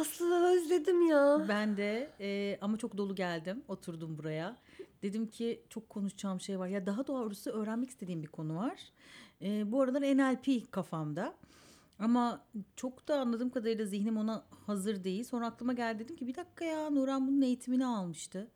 Aslı özledim ya. Ben de e, ama çok dolu geldim. Oturdum buraya. Dedim ki çok konuşacağım şey var. Ya daha doğrusu öğrenmek istediğim bir konu var. E, bu aralar NLP kafamda. Ama çok da anladığım kadarıyla zihnim ona hazır değil. Sonra aklıma geldi dedim ki bir dakika ya Nuran bunun eğitimini almıştı.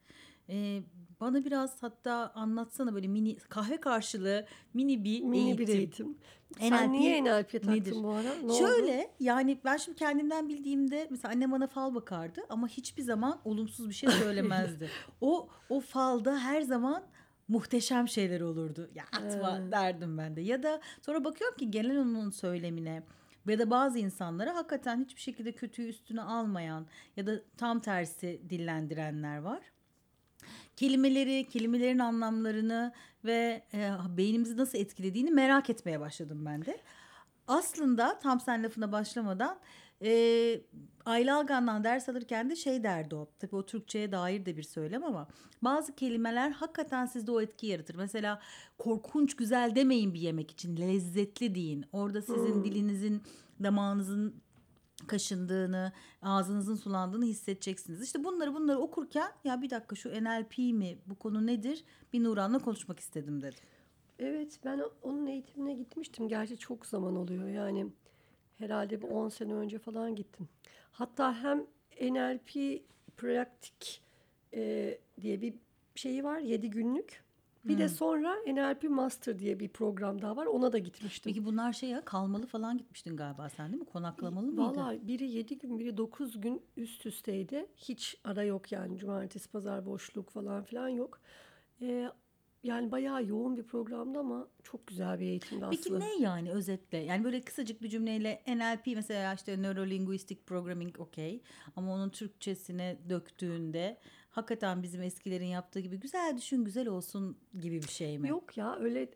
E, bana biraz hatta anlatsana böyle mini kahve karşılığı mini bir Mini eğitim. bir eğitim. Sen NLP niye NLP taktın nedir? bu ara? Ne oldu? Şöyle yani ben şimdi kendimden bildiğimde mesela annem bana fal bakardı ama hiçbir zaman olumsuz bir şey söylemezdi. o o falda her zaman muhteşem şeyler olurdu. Ya atma He. derdim ben de. Ya da sonra bakıyorum ki genel onun söylemine ya da bazı insanlara hakikaten hiçbir şekilde kötüyü üstüne almayan ya da tam tersi dillendirenler var kelimeleri, kelimelerin anlamlarını ve e, beynimizi nasıl etkilediğini merak etmeye başladım ben de. Aslında tam sen lafına başlamadan e, Ayla Algan'dan ders alırken de şey derdi o. Tabii o Türkçe'ye dair de bir söylem ama bazı kelimeler hakikaten sizde o etki yaratır. Mesela korkunç güzel demeyin bir yemek için lezzetli deyin. Orada sizin Hmm. dilinizin damağınızın kaşındığını, ağzınızın sulandığını hissedeceksiniz. İşte bunları bunları okurken ya bir dakika şu NLP mi bu konu nedir? Bir Nuran'la konuşmak istedim dedim. Evet ben onun eğitimine gitmiştim. Gerçi çok zaman oluyor yani. Herhalde bir 10 sene önce falan gittim. Hatta hem NLP pratik e, diye bir şeyi var 7 günlük. Bir de Hmm. sonra NLP Master diye bir program daha var. Ona da gitmiştim. Peki bunlar şey ya kalmalı falan gitmiştin galiba sen değil mi? Konaklamalı mıydı? Vallahi biri 7 gün biri 9 gün üst üsteydi. Hiç ara yok yani cumartesi pazar boşluk falan filan yok. Ee, yani bayağı yoğun bir programdı ama çok güzel bir eğitimdi Peki aslında. ne yani özetle? Yani böyle kısacık bir cümleyle NLP mesela işte Neurolinguistic Programming okey. Ama onun Türkçesine döktüğünde hakikaten bizim eskilerin yaptığı gibi güzel düşün güzel olsun gibi bir şey mi? Yok ya öyle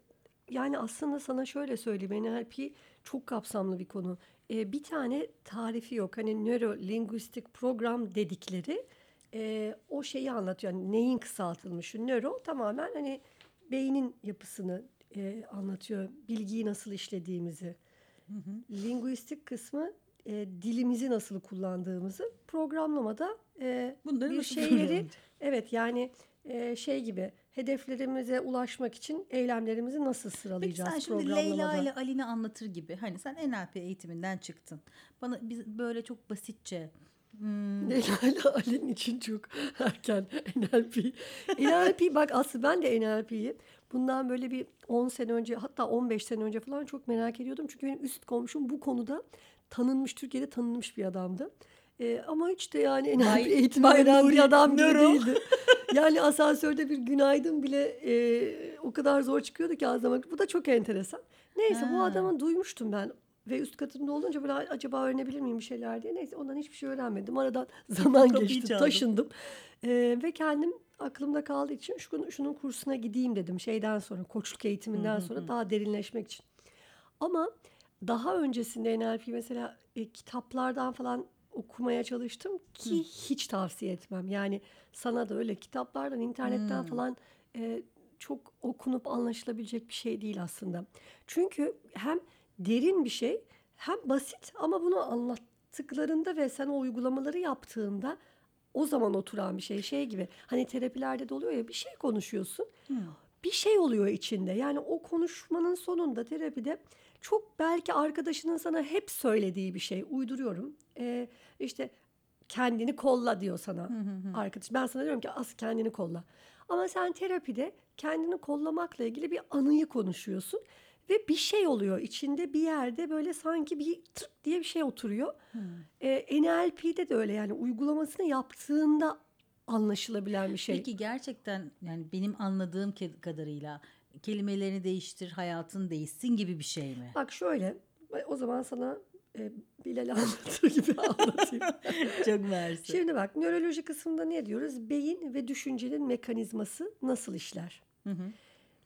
yani aslında sana şöyle söyleyeyim NLP çok kapsamlı bir konu. Ee, bir tane tarifi yok. Hani nöro linguistic program dedikleri e, o şeyi anlatıyor. Yani neyin kısaltılmışı? Nöro tamamen hani beynin yapısını e, anlatıyor. Bilgiyi nasıl işlediğimizi. Linguistik kısmı e, dilimizi nasıl kullandığımızı programlamada e, Bunları bir şeyleri evet yani e, şey gibi hedeflerimize ulaşmak için eylemlerimizi nasıl Peki sıralayacağız sen şimdi? Leyla ile Ali'ni anlatır gibi hani sen NLP eğitiminden çıktın. Bana biz böyle çok basitçe hmm, Leyla ile Ali'nin için çok erken NLP. NLP bak aslında ben de NLP'yi bundan böyle bir 10 sene önce hatta 15 sene önce falan çok merak ediyordum. Çünkü benim üst komşum bu konuda tanınmış, Türkiye'de tanınmış bir adamdı. Ee, ama hiç de yani NLP Bay- eğitimi Bay veren Nuri bir adam gibi Nero. değildi. Yani asansörde bir günaydın bile e, o kadar zor çıkıyordu ki ağzıma. Bu da çok enteresan. Neyse bu Ha. adamı duymuştum ben ve üst katında olunca böyle acaba öğrenebilir miyim bir şeyler diye. Neyse ondan hiçbir şey öğrenmedim. Aradan zaman geçti, taşındım. Ee, ve kendim aklımda kaldığı için şunun, şunun kursuna gideyim dedim. Şeyden sonra, koçluk eğitiminden Hı hı sonra hı. daha derinleşmek için. Ama daha öncesinde NLP mesela e, kitaplardan falan okumaya çalıştım ki hiç tavsiye etmem. Yani sana da öyle kitaplardan, internetten Hmm. falan e, çok okunup anlaşılabilecek bir şey değil aslında. Çünkü hem derin bir şey hem basit ama bunu anlattıklarında ve sen o uygulamaları yaptığında o zaman oturan bir şey. Şey gibi hani terapilerde de oluyor ya bir şey konuşuyorsun hmm. bir şey oluyor içinde. Yani o konuşmanın sonunda terapide çok belki arkadaşının sana hep söylediği bir şey uyduruyorum. Ee, işte kendini kolla diyor sana arkadaş. Ben sana diyorum ki as kendini kolla. Ama sen terapide kendini kollamakla ilgili bir anıyı konuşuyorsun ve bir şey oluyor içinde bir yerde böyle sanki bir tık diye bir şey oturuyor. Ee, NLP'de de öyle yani uygulamasını yaptığında anlaşılabilen bir şey. Peki gerçekten yani benim anladığım kadarıyla kelimelerini değiştir hayatın değişsin gibi bir şey mi? Bak şöyle o zaman sana e, Bilal anlatır gibi anlatayım. Çok mersi. Şimdi bak nöroloji kısmında ne diyoruz? Beyin ve düşüncenin mekanizması nasıl işler? Hı hı.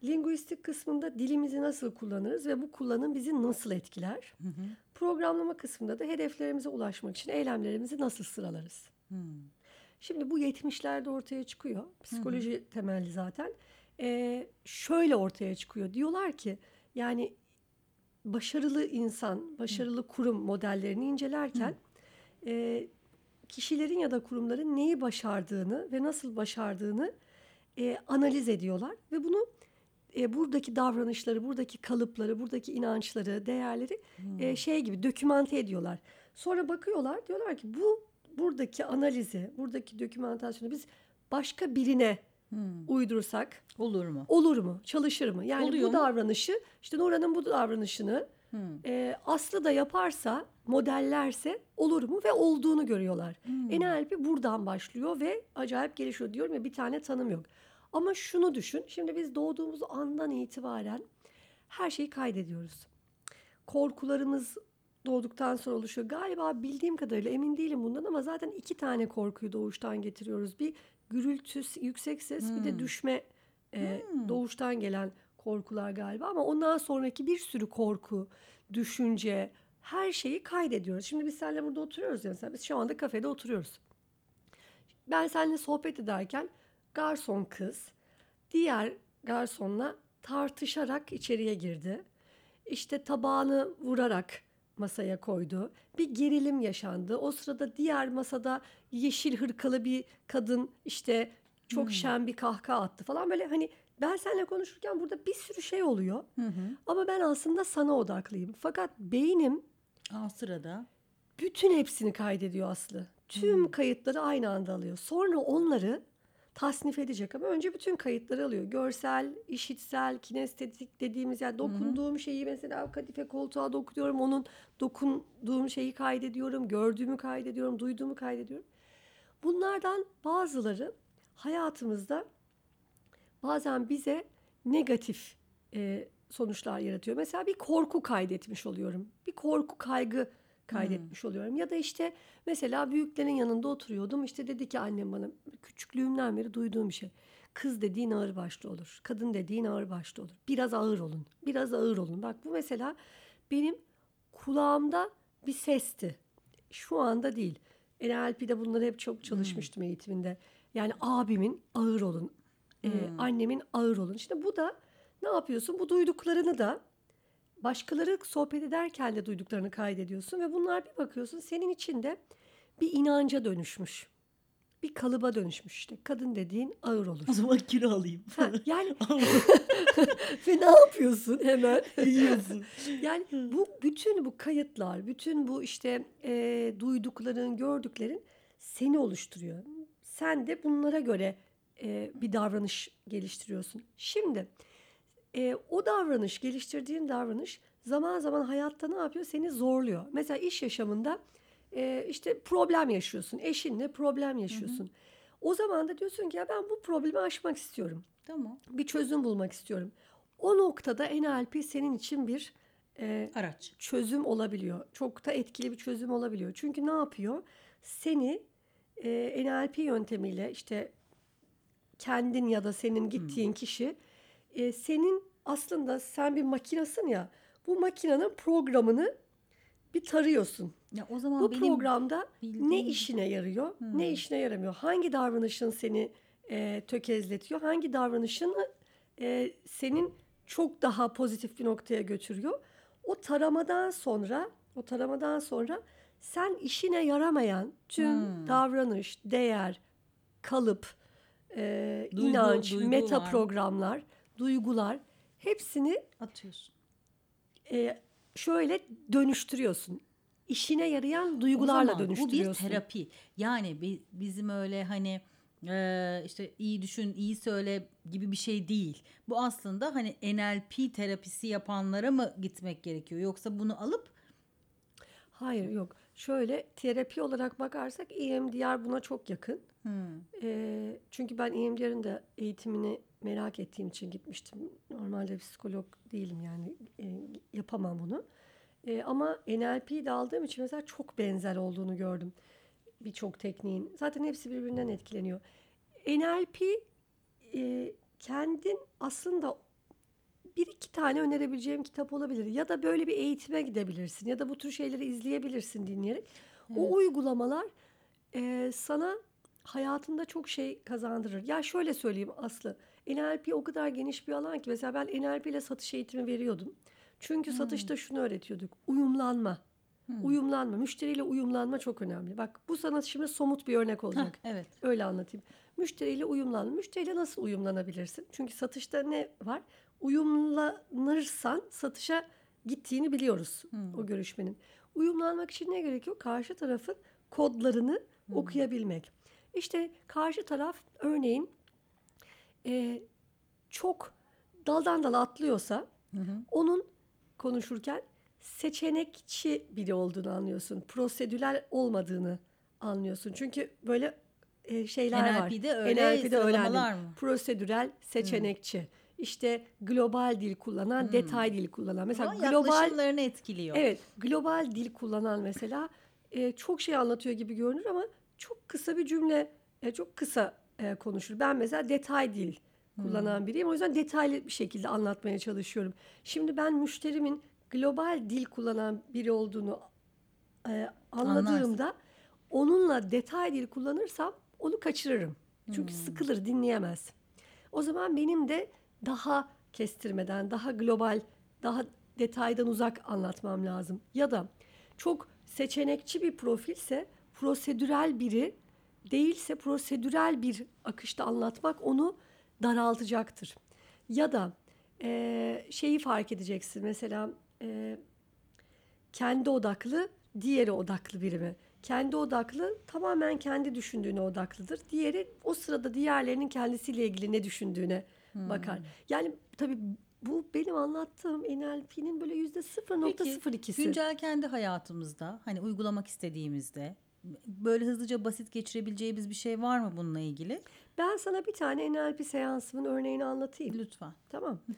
Linguistik kısmında dilimizi nasıl kullanırız ve bu kullanım bizi nasıl etkiler? Hı hı. Programlama kısmında da hedeflerimize ulaşmak için eylemlerimizi nasıl sıralarız? Hmm. Şimdi bu 70'lerde ortaya çıkıyor. Psikoloji temelli zaten. Ee, şöyle ortaya çıkıyor. Diyorlar ki yani başarılı insan, başarılı kurum modellerini incelerken e, kişilerin ya da kurumların neyi başardığını ve nasıl başardığını e, analiz ediyorlar ve bunu e, buradaki davranışları, buradaki kalıpları, buradaki inançları, değerleri e, şey gibi dokümante ediyorlar. Sonra bakıyorlar diyorlar ki bu buradaki analizi, buradaki dokümantasyonu biz başka birine uydursak Olur mu? olur mu? Çalışır mı? Yani Oluyor bu mu? davranışı işte Nurhan'ın bu davranışını e, Aslı da yaparsa, modellerse olur mu? Ve olduğunu görüyorlar. NLP buradan başlıyor ve acayip gelişiyor. Diyorum ya bir tane tanım yok. Ama şunu düşün. Şimdi biz doğduğumuz andan itibaren her şeyi kaydediyoruz. Korkularımız doğduktan sonra oluşuyor. Galiba bildiğim kadarıyla emin değilim bundan ama zaten iki tane korkuyu doğuştan getiriyoruz. Bir gürültü, yüksek ses bir de düşme e, doğuştan gelen korkular galiba ama ondan sonraki bir sürü korku, düşünce, her şeyi kaydediyoruz. Şimdi biz seninle burada oturuyoruz ya mesela biz şu anda kafede oturuyoruz. Ben seninle sohbet ederken garson kız diğer garsonla tartışarak içeriye girdi. İşte tabağını vurarak masaya koydu. Bir gerilim yaşandı. O sırada diğer masada yeşil hırkalı bir kadın işte çok şen bir kahkaha attı falan böyle hani ben seninle konuşurken burada bir sürü şey oluyor. Ama ben aslında sana odaklıyım. Fakat beynim Aa, sırada. bütün hepsini kaydediyor Aslı. Tüm kayıtları aynı anda alıyor. Sonra onları tasnif edecek ama önce bütün kayıtları alıyor. Görsel, işitsel, kinestetik dediğimiz yani dokunduğum şeyi mesela kadife koltuğa dokunuyorum. Onun dokunduğum şeyi kaydediyorum. Gördüğümü kaydediyorum. Duyduğumu kaydediyorum. Bunlardan bazıları hayatımızda bazen bize negatif e, sonuçlar yaratıyor. Mesela bir korku kaydetmiş oluyorum. Bir korku kaygı kaydetmiş oluyorum. Ya da işte mesela büyüklerin yanında oturuyordum. İşte dedi ki annem bana küçüklüğümden beri duyduğum bir şey. Kız dediğin ağır başlı olur. Kadın dediğin ağır başlı olur. Biraz ağır olun. Biraz ağır olun. Bak bu mesela benim kulağımda bir sesti. Şu anda değil. NLP'de bunları hep çok çalışmıştım eğitiminde. Yani abimin ağır olun. e, annemin ağır olun. İşte bu da ne yapıyorsun? Bu duyduklarını da başkaları sohbet ederken de duyduklarını kaydediyorsun ve bunlar bir bakıyorsun senin içinde bir inanca dönüşmüş. Bir kalıba dönüşmüş işte. Kadın dediğin ağır olur. O zaman kilo alayım. Ha, yani ve ne yapıyorsun hemen? Yiyorsun. Yani bu bütün bu kayıtlar, bütün bu işte e, duydukların, gördüklerin seni oluşturuyor. Sen de bunlara göre e, bir davranış geliştiriyorsun. Şimdi e, o davranış, geliştirdiğin davranış zaman zaman hayatta ne yapıyor? Seni zorluyor. Mesela iş yaşamında e, işte problem yaşıyorsun. Eşinle problem yaşıyorsun. O zaman da diyorsun ki ya ben bu problemi aşmak istiyorum Tamam. bir çözüm bulmak istiyorum. O noktada NLP senin için bir e, Araç. çözüm olabiliyor. Çok da etkili bir çözüm olabiliyor. Çünkü ne yapıyor? Seni e, NLP yöntemiyle işte kendin ya da senin gittiğin kişi e, senin aslında sen bir makinasın ya bu makinenin programını bir tarıyorsun. Ya o zaman Bu benim programda ne bildiğim- işine yarıyor, ne işine yaramıyor? Hangi davranışın seni e, tökezletiyor? Hangi davranışın e, senin çok daha pozitif bir noktaya götürüyor? O taramadan sonra, o taramadan sonra sen işine yaramayan tüm davranış, değer, kalıp, e, Duygu- inanç, duygu meta var. programlar, duygular hepsini atıyorsun. e, şöyle dönüştürüyorsun. İşine yarayan duygularla zaman Bu bir dönüştürüyorsun. terapi. Yani bi- bizim öyle hani e, işte iyi düşün, iyi söyle gibi bir şey değil. Bu aslında hani NLP terapisi yapanlara mı gitmek gerekiyor? Yoksa bunu alıp Hayır yok. Şöyle terapi olarak bakarsak EMDR buna çok yakın. E, çünkü ben EMDR'ın da eğitimini merak ettiğim için gitmiştim. Normalde psikolog değilim yani e, yapamam bunu. E, ama NLP'yi de aldığım için mesela çok benzer olduğunu gördüm. Birçok tekniğin. Zaten hepsi birbirinden etkileniyor. NLP e, kendin aslında bir iki tane önerebileceğim kitap olabilir. Ya da böyle bir eğitime gidebilirsin. Ya da bu tür şeyleri izleyebilirsin dinleyerek. O uygulamalar e, sana hayatında çok şey kazandırır. Ya şöyle söyleyeyim Aslı. NLP o kadar geniş bir alan ki. Mesela ben NLP ile satış eğitimi veriyordum. Çünkü satışta şunu öğretiyorduk. Uyumlanma. Uyumlanma, müşteriyle uyumlanma çok önemli. Bak bu sana şimdi somut bir örnek olacak. Heh, evet. Öyle anlatayım. Müşteriyle uyumlan. Müşteriyle nasıl uyumlanabilirsin? Çünkü satışta ne var? Uyumlanırsan satışa gittiğini biliyoruz o görüşmenin. Uyumlanmak için ne gerekiyor? Karşı tarafın kodlarını okuyabilmek. İşte karşı taraf örneğin e, çok daldan dala atlıyorsa onun konuşurken seçenekçi biri olduğunu anlıyorsun. Prosedürel olmadığını anlıyorsun. Çünkü böyle e, şeyler var. NLP'de öyle sıralamalar öğrendim. mı? Prosedürel, seçenekçi. İşte global dil kullanan, detay dil kullanan. Mesela Ama global yaklaşımlarını etkiliyor. Evet, global dil kullanan mesela e, çok şey anlatıyor gibi görünür ama çok kısa bir cümle, e, çok kısa e, konuşur. Ben mesela detay dil kullanan biriyim. O yüzden detaylı bir şekilde anlatmaya çalışıyorum. Şimdi ben müşterimin global dil kullanan biri olduğunu e, anladığımda onunla detay dil kullanırsam onu kaçırırım. Çünkü sıkılır, dinleyemez. O zaman benim de daha kestirmeden, daha global, daha detaydan uzak anlatmam lazım. Ya da çok seçenekçi bir profilse prosedürel biri değilse prosedürel bir akışta anlatmak onu daraltacaktır. Ya da eee, şeyi fark edeceksin mesela eee, kendi odaklı, diğeri odaklı biri mi? Kendi odaklı tamamen kendi düşündüğüne odaklıdır. Diğeri o sırada diğerlerinin kendisiyle ilgili ne düşündüğüne bakar. Yani tabii bu benim anlattığım NLP'nin böyle yüzde Peki 0.02'si. güncel kendi hayatımızda hani uygulamak istediğimizde böyle hızlıca basit geçirebileceğimiz bir şey var mı bununla ilgili? Ben sana bir tane NLP seansımın örneğini anlatayım. Lütfen. Tamam.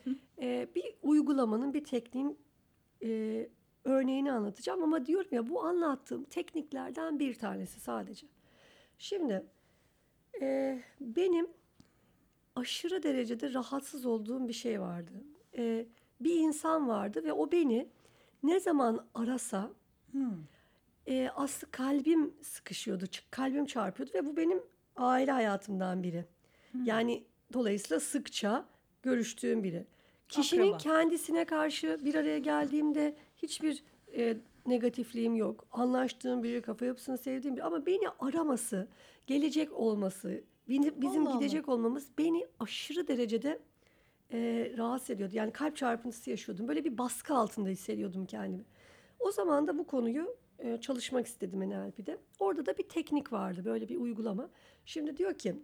Ee, bir uygulamanın, bir tekniğin e, örneğini anlatacağım ama diyorum ya bu anlattığım tekniklerden bir tanesi sadece. Şimdi e, benim aşırı derecede rahatsız olduğum bir şey vardı. E, bir insan vardı ve o beni ne zaman arasa e, aslında kalbim sıkışıyordu, kalbim çarpıyordu ve bu benim aile hayatımdan biri. Yani dolayısıyla sıkça görüştüğüm biri. Kişinin Akraba. kendisine karşı bir araya geldiğimde hiçbir e, negatifliğim yok. Anlaştığım biri, kafa yapısını sevdiğim biri ama beni araması, gelecek olması, beni- bizim Allah Allah. gidecek olmamız beni aşırı derecede e, rahatsız ediyordu. Yani kalp çarpıntısı yaşıyordum. Böyle bir baskı altında hissediyordum kendimi. O zaman da bu konuyu e, çalışmak istedim NLP'de. Orada da bir teknik vardı, böyle bir uygulama. Şimdi diyor ki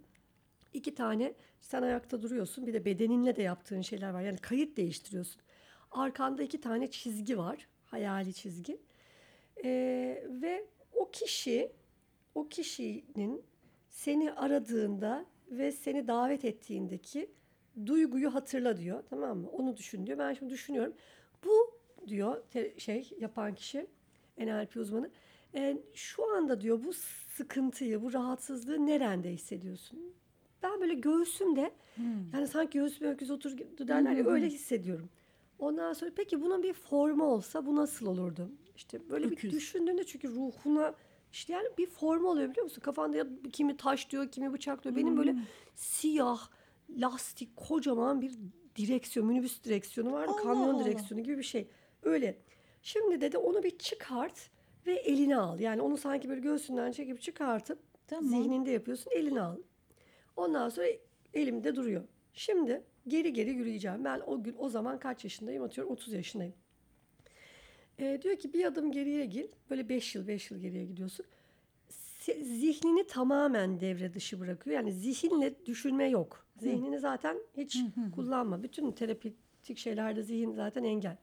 iki tane sen ayakta duruyorsun, bir de bedeninle de yaptığın şeyler var. Yani kayıt değiştiriyorsun. Arkanda iki tane çizgi var, hayali çizgi. E, ve o kişi, o kişinin seni aradığında ve seni davet ettiğindeki duyguyu hatırla diyor. Tamam mı? Onu düşün diyor. Ben şimdi düşünüyorum. Bu diyor şey yapan kişi NLP uzmanı. "e, şu anda diyor bu sıkıntıyı, bu rahatsızlığı nerende hissediyorsun? Ben böyle göğsümde yani sanki göğsüme öküz oturdu derler ya öyle hissediyorum. Ondan sonra peki bunun bir formu olsa bu nasıl olurdu? İşte böyle Öküz. bir düşündüğünde çünkü ruhuna işte yani bir formu oluyor biliyor musun? Kafanda ya kimi taş diyor, kimi bıçak diyor. Benim böyle siyah, lastik, kocaman bir direksiyon, minibüs direksiyonu var. Allah Kamyon Allah. direksiyonu gibi bir şey. Öyle. Şimdi dedi onu bir çıkart ve eline al. Yani onu sanki böyle göğsünden çekip çıkartıp Tamam. zihninde yapıyorsun, eline al. Ondan sonra elimde duruyor. Şimdi geri geri yürüyeceğim. Ben o gün o zaman kaç yaşındayım? Atıyorum 30 yaşındayım. Ee, diyor ki bir adım geriye gir. Böyle 5 yıl 5 yıl geriye gidiyorsun. Zihnini tamamen devre dışı bırakıyor. Yani zihinle düşünme yok. Zihnini zaten hiç kullanma. Bütün terapötik şeylerde zihin zaten engel.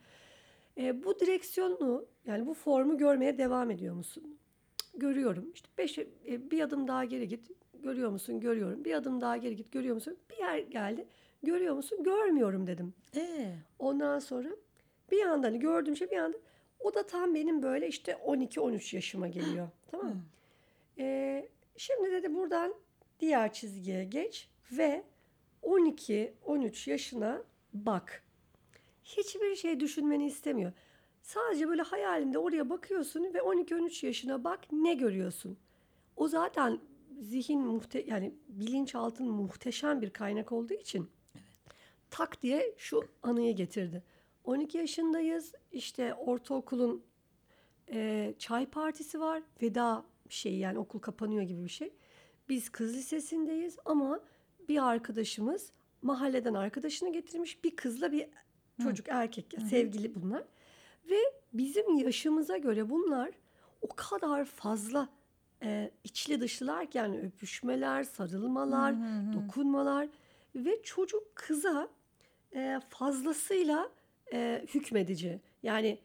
Ee, bu direksiyonu yani bu formu görmeye devam ediyor musun? Görüyorum. İşte beş, e, bir adım daha geri git. Görüyor musun? Görüyorum. Bir adım daha geri git. Görüyor musun? Bir yer geldi. Görüyor musun? Görmüyorum dedim. Ee, Ondan sonra bir anda hani gördüğüm şey bir anda o da tam benim böyle işte 12-13 yaşıma geliyor. tamam mı? Ee, şimdi dedi buradan diğer çizgiye geç ve 12-13 yaşına bak. Hiçbir şey düşünmeni istemiyor. Sadece böyle hayalinde oraya bakıyorsun ve 12-13 yaşına bak ne görüyorsun? O zaten zihin muhte yani bilinçaltının muhteşem bir kaynak olduğu için tak diye şu anıyı getirdi. 12 yaşındayız işte ortaokulun e, çay partisi var. Veda şeyi yani okul kapanıyor gibi bir şey. Biz kız lisesindeyiz ama bir arkadaşımız mahalleden arkadaşını getirmiş. Bir kızla bir çocuk erkek ya, sevgili bunlar. Ve bizim yaşımıza göre bunlar o kadar fazla e, içli dışlılar ki yani öpüşmeler, sarılmalar, dokunmalar ve çocuk kıza e, fazlasıyla e, hükmedici. Yani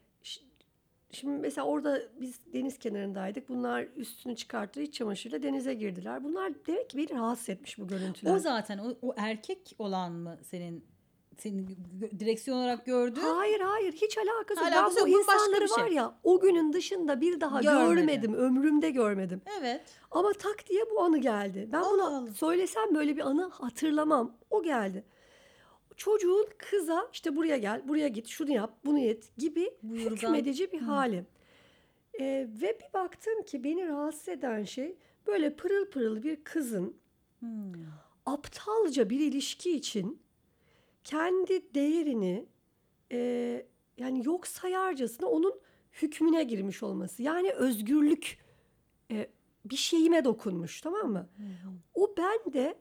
şimdi mesela orada biz deniz kenarındaydık. Bunlar üstünü çıkarttı iç çamaşırıyla denize girdiler. Bunlar demek ki beni rahatsız etmiş bu görüntüler. O zaten o, o erkek olan mı senin senin direksiyon olarak gördüğün? Hayır hayır hiç alakası yok. Alakası ben bu insanları şey. var ya o günün dışında bir daha Görmedi. görmedim. Ömrümde görmedim. Evet. Ama tak diye bu anı geldi. Ben bunu Allah Allah. söylesem böyle bir anı hatırlamam. O geldi. Çocuğun kıza işte buraya gel, buraya git, şunu yap, bunu et gibi Buyurgan. hükmedici bir hali. Ee, ve bir baktım ki beni rahatsız eden şey böyle pırıl pırıl bir kızın Hmm. aptalca bir ilişki için kendi değerini e, yani yok sayarcasına onun hükmüne girmiş olması. Yani özgürlük e, bir şeyime dokunmuş tamam mı? O bende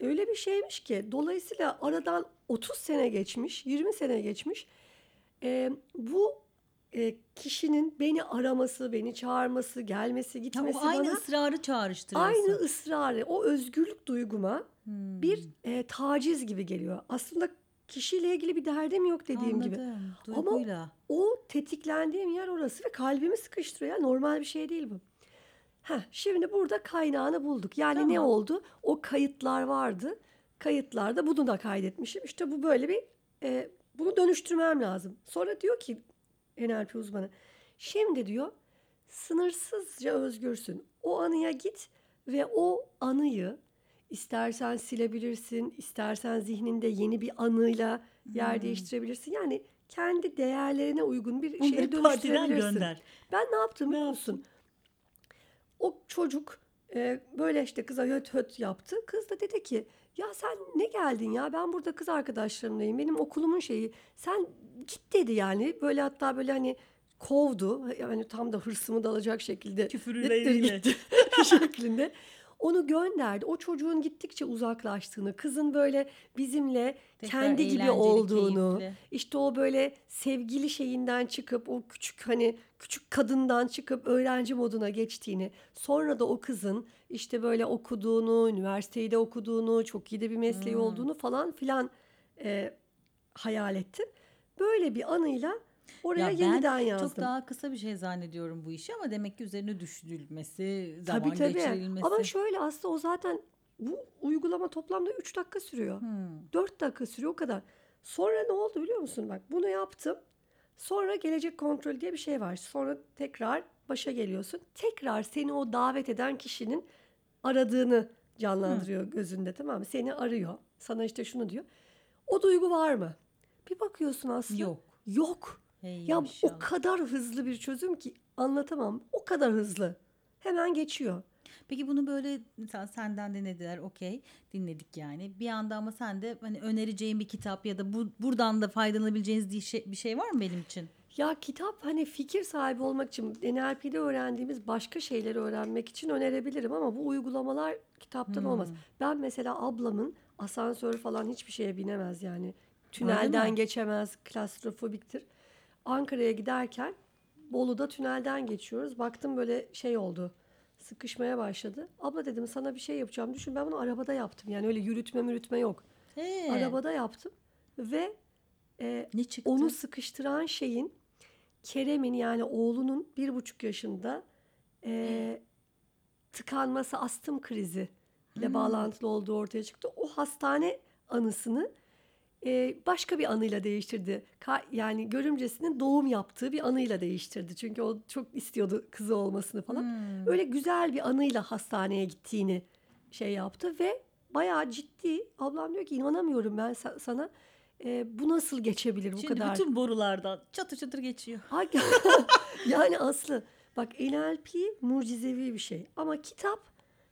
öyle bir şeymiş ki dolayısıyla aradan 30 sene geçmiş, 20 sene geçmiş. E, bu e, kişinin beni araması, beni çağırması, gelmesi, gitmesi o aynı bana ısrarı çağrıştırıyorsun. aynı ısrarı, o özgürlük duyguma Hmm. bir e, taciz gibi geliyor. Aslında kişiyle ilgili bir derdim yok dediğim gibi. Anladım. Ama Duyguyla. O tetiklendiğim yer orası ve kalbimi sıkıştırıyor. Ya, normal bir şey değil bu. Heh, şimdi burada kaynağını bulduk. Yani ne Tamam. oldu? O kayıtlar vardı. Kayıtlarda bunu da kaydetmişim. İşte bu böyle bir e, bunu dönüştürmem lazım. Sonra diyor ki NLP uzmanı şimdi diyor sınırsızca özgürsün. O anıya git ve o anıyı istersen silebilirsin, istersen zihninde yeni bir anıyla yer değiştirebilirsin. Yani kendi değerlerine uygun bir şeye dönüştürebilirsin. gönder. Ben ne yaptım biliyor musun? O çocuk e, böyle işte kıza höt höt yaptı. Kız da dedi ki ya sen ne geldin ya? Ben burada kız arkadaşlarımlayım benim okulumun şeyi. Sen git dedi yani. Böyle hatta böyle hani kovdu. Yani tam da hırsımı da alacak şekilde Küfürleriyle. "Gittir, git" şeklinde onu gönderdi. O çocuğun gittikçe uzaklaştığını, kızın böyle bizimle Tekrar kendi gibi olduğunu, keyifli. işte o böyle sevgili şeyinden çıkıp o küçük hani küçük kadından çıkıp öğrenci moduna geçtiğini, sonra da o kızın işte böyle okuduğunu, üniversiteyi de okuduğunu, çok iyi de bir mesleği Hmm. olduğunu falan filan e, hayal ettim. Böyle bir anıyla oraya Ya yeniden yazdım. Çok daha kısa bir şey zannediyorum bu işi ama demek ki üzerine düşünülmesi, zaman Tabii tabii. geçirilmesi. Ama şöyle aslında o zaten bu uygulama toplamda 3 dakika sürüyor. Hmm. 4 dakika sürüyor o kadar. Sonra ne oldu biliyor musun? Bak bunu yaptım. Sonra gelecek kontrol diye bir şey var. Sonra tekrar başa geliyorsun. Tekrar seni o davet eden kişinin aradığını canlandırıyor gözünde tamam mı? Seni arıyor. Sana işte şunu diyor. O duygu var mı? Bir bakıyorsun aslında. Yok. Yok. Hey Ya maşallah. o kadar hızlı bir çözüm ki anlatamam. O kadar hızlı. Hemen geçiyor. Peki bunu böyle mesela senden dinlediler okey dinledik yani. Bir anda ama sen de hani önereceğin bir kitap ya da bu, buradan da faydalanabileceğiniz bir şey, bir şey var mı benim için? Ya kitap hani fikir sahibi olmak için NLP'de öğrendiğimiz başka şeyleri öğrenmek için önerebilirim ama bu uygulamalar kitaptan olmaz. Ben mesela ablamın asansör falan hiçbir şeye binemez yani. Tünelden mi? geçemez, klastrofobiktir. Ankara'ya giderken Bolu'da tünelden geçiyoruz. Baktım böyle şey oldu. Sıkışmaya başladı. Abla dedim sana bir şey yapacağım. Düşün ben bunu arabada yaptım. Yani öyle yürütme mürütme yok. He, Arabada yaptım ve e, ne çıktı? onu sıkıştıran şeyin Kerem'in yani oğlunun bir buçuk yaşında e, tıkanması astım krizi ile bağlantılı olduğu ortaya çıktı. O hastane anısını e, başka bir anıyla değiştirdi. Ka- yani görümcesinin doğum yaptığı bir anıyla değiştirdi. Çünkü o çok istiyordu kızı olmasını falan. Hmm. Öyle güzel bir anıyla hastaneye gittiğini şey yaptı ve bayağı ciddi. Ablam diyor ki inanamıyorum ben sa- sana. E, bu nasıl geçebilir bu Şimdi kadar? bütün borulardan çatır çatır geçiyor. Yani Aslı bak NLP mucizevi bir şey ama kitap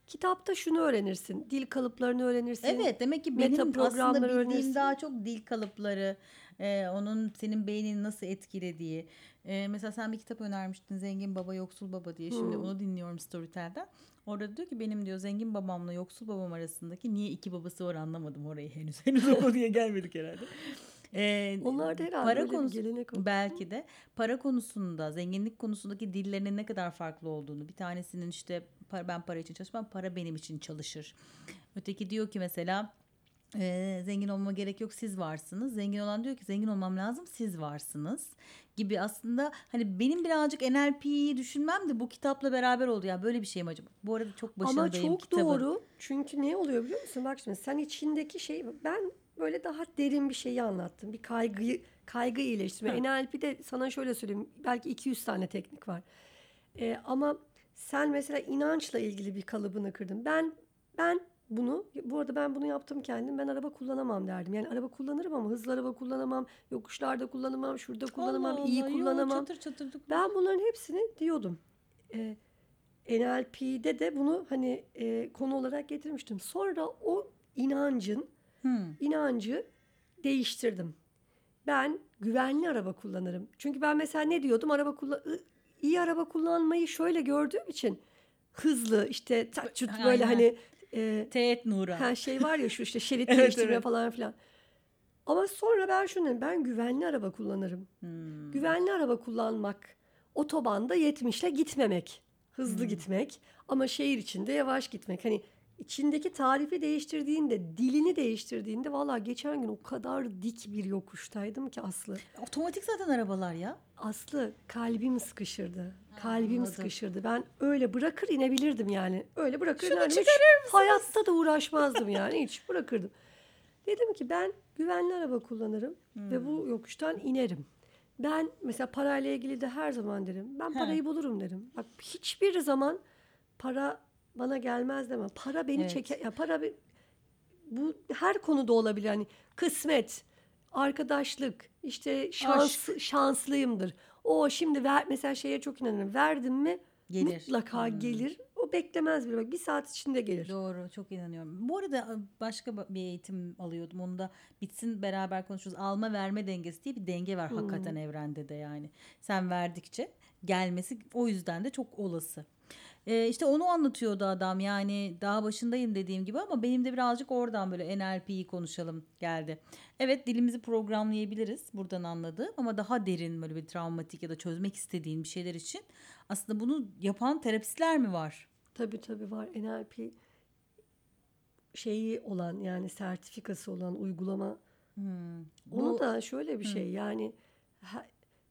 kitapta şunu öğrenirsin dil kalıplarını öğrenirsin. Evet demek ki meta benim programları aslında bildiğim öğrenirsin. daha çok dil kalıpları, e, onun senin beynini nasıl etkilediği. E, mesela sen bir kitap önermiştin Zengin Baba Yoksul Baba diye. Şimdi Hmm. onu dinliyorum Storytel'den. Orada diyor ki benim diyor zengin babamla yoksul babam arasındaki niye iki babası var anlamadım orayı henüz. Henüz o konuya gelmedik herhalde. E, Onlar da herhalde para bir konusu gelenek o. belki de para konusunda zenginlik konusundaki dillerinin ne kadar farklı olduğunu bir tanesinin işte para, ben para için çalışmam para benim için çalışır. Öteki diyor ki mesela e, zengin olmama gerek yok siz varsınız. Zengin olan diyor ki zengin olmam lazım siz varsınız gibi aslında hani benim birazcık NLP'yi düşünmem de bu kitapla beraber oldu ya böyle bir şey mi acaba? Bu arada çok Ama başındayım çok kitabın. doğru. Çünkü ne oluyor biliyor musun? Bak şimdi sen içindeki şey ben böyle daha derin bir şeyi anlattım. Bir kaygıyı kaygı iyileştirme. Hı. NLP'de sana şöyle söyleyeyim. Belki 200 tane teknik var. Ee, ama sen mesela inançla ilgili bir kalıbını kırdın. Ben ben bunu bu arada ben bunu yaptım kendim. Ben araba kullanamam derdim. Yani araba kullanırım ama hızlı araba kullanamam. Yokuşlarda kullanamam. Şurada kullanamam. Allah iyi Allah, yo, kullanamam. çatır çatır Ben bunların hepsini diyordum. Ee, NLP'de de bunu hani e, konu olarak getirmiştim. Sonra o inancın Hmm. inancı değiştirdim. Ben güvenli araba kullanırım. Çünkü ben mesela ne diyordum? Araba kullan iyi araba kullanmayı şöyle gördüğüm için hızlı işte tat çut böyle Aynen. hani e, Teğet Nura. her şey var ya şu işte şerit Evet, değiştirme evet. falan filan. Ama sonra ben şunu dedim, ben güvenli araba kullanırım. Hmm. Güvenli araba kullanmak, otobanda 70 ile gitmemek, hızlı Hmm. gitmek ama şehir içinde yavaş gitmek. Hani içindeki tarifi değiştirdiğinde, dilini değiştirdiğinde valla geçen gün o kadar dik bir yokuştaydım ki Aslı. Otomatik zaten arabalar ya. Aslı kalbim sıkışırdı. Kalbim anladım. sıkışırdı. Ben öyle bırakır inebilirdim yani. Öyle bırakır Şunu inerdim. Çıkarır Hayatta da uğraşmazdım yani. Hiç bırakırdım. Dedim ki ben güvenli araba kullanırım ve bu Hmm. yokuştan inerim. Ben mesela parayla ilgili de her zaman derim. Ben parayı bulurum derim. Bak hiçbir zaman para bana gelmez demem. Para beni Evet. çeker. Ya para be- bu her konuda olabilir. Yani kısmet, arkadaşlık, işte şans şanslıyımdır. O şimdi ver mesela şeye çok inanırım. Verdim mi Gelir. mutlaka Hmm. gelir. O beklemez bile. Bak bir saat içinde gelir. Doğru çok inanıyorum. Bu arada e, başka ba- bir eğitim alıyordum. Onu da bitsin beraber konuşuruz. Alma verme dengesi diye bir denge var hakikaten evrende de yani. Sen verdikçe gelmesi o yüzden de çok olası. Ee, işte onu anlatıyordu adam yani daha başındayım dediğim gibi ama benim de birazcık oradan böyle NLP'yi konuşalım geldi. Evet dilimizi programlayabiliriz buradan anladığım ama daha derin böyle bir travmatik ya da çözmek istediğin bir şeyler için aslında bunu yapan terapistler mi var? Tabii tabii var. NLP şeyi olan yani sertifikası olan uygulama. Hmm. Onu Bu- da şöyle bir şey yani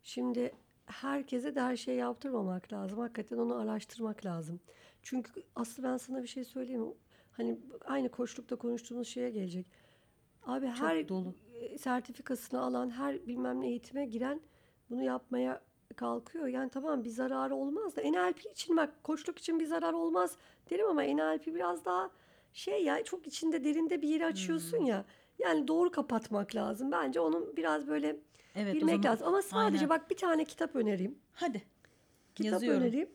şimdi herkese de her şeyi yaptırmamak lazım. Hakikaten onu araştırmak lazım. Çünkü aslında ben sana bir şey söyleyeyim mi? Hani aynı koçlukta konuştuğumuz şeye gelecek. Abi her dolu. e, sertifikasını alan her bilmem ne eğitime giren bunu yapmaya kalkıyor. Yani tamam bir zararı olmaz da NLP için bak koçluk için bir zarar olmaz derim ama NLP biraz daha şey ya çok içinde derinde bir yeri açıyorsun ya. Yani doğru kapatmak lazım. Bence onun biraz böyle Evet, bilmek zaman- lazım. Ama sadece Aynen. bak bir tane kitap önereyim. Hadi. Kitap Yazıyorum. önereyim.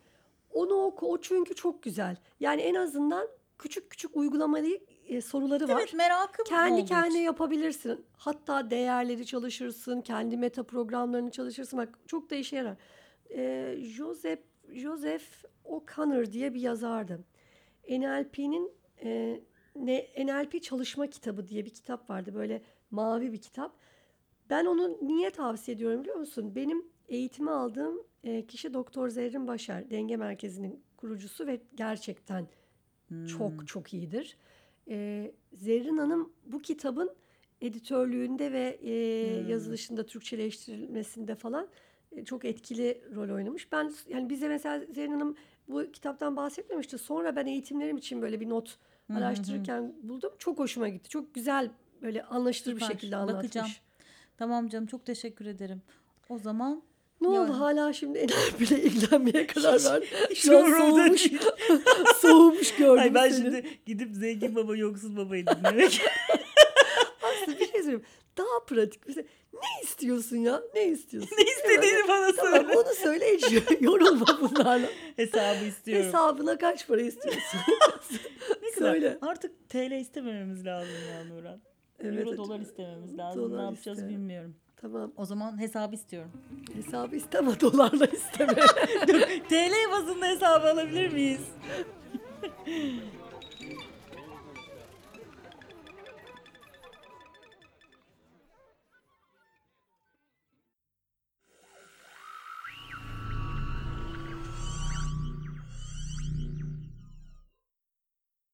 Onu oku. O çünkü çok güzel. Yani en azından küçük küçük uygulamalı e, soruları var. Evet merakım Kendi kendine için. yapabilirsin. Hatta değerleri çalışırsın, kendi meta programlarını çalışırsın. Bak çok da işe yarar. Ee, Joseph Joseph O'Connor diye bir yazardı. NLP'nin e, ne NLP çalışma kitabı diye bir kitap vardı. Böyle mavi bir kitap. Ben onu niye tavsiye ediyorum biliyor musun? Benim eğitimi aldığım e, kişi Doktor Zerrin Başar, Denge Merkezi'nin kurucusu ve gerçekten Hmm. çok çok iyidir. Ee, Zerrin Hanım bu kitabın editörlüğünde ve e, Hmm. yazılışında Türkçeleştirilmesinde falan e, çok etkili rol oynamış. Ben yani bize mesela Zerrin Hanım bu kitaptan bahsetmemişti. Sonra ben eğitimlerim için böyle bir not hı. araştırırken buldum. Çok hoşuma gitti. Çok güzel böyle anlaşılır bir Süper. şekilde anlatmış. Bakacağım. Tamam canım çok teşekkür ederim. O zaman Ne oldu Yani. hala şimdi NLP ile ilgilenmeye karar Hiç- ver. hiç Şu an soğumuş, soğumuş gördüm Ay ben seni. şimdi gidip zengin baba yoksul babayı dinlemek. Aslında bir şey söyleyeyim. Daha pratik. Mesela ne istiyorsun ya? Ne istiyorsun? ne istediğini bana Tamam söyle. onu söyle yorulma bunlarla. Hesabı istiyorum. Hesabına kaç para istiyorsun? ne kadar? söyle. Artık TL istemememiz lazım ya Nurhan. Evet, Euro dolar istememiz lazım. Dolar ne yapacağız iste. bilmiyorum. Tamam. O zaman hesabı istiyorum. Hesabı isteme dolarla isteme. TL bazında hesabı alabilir miyiz?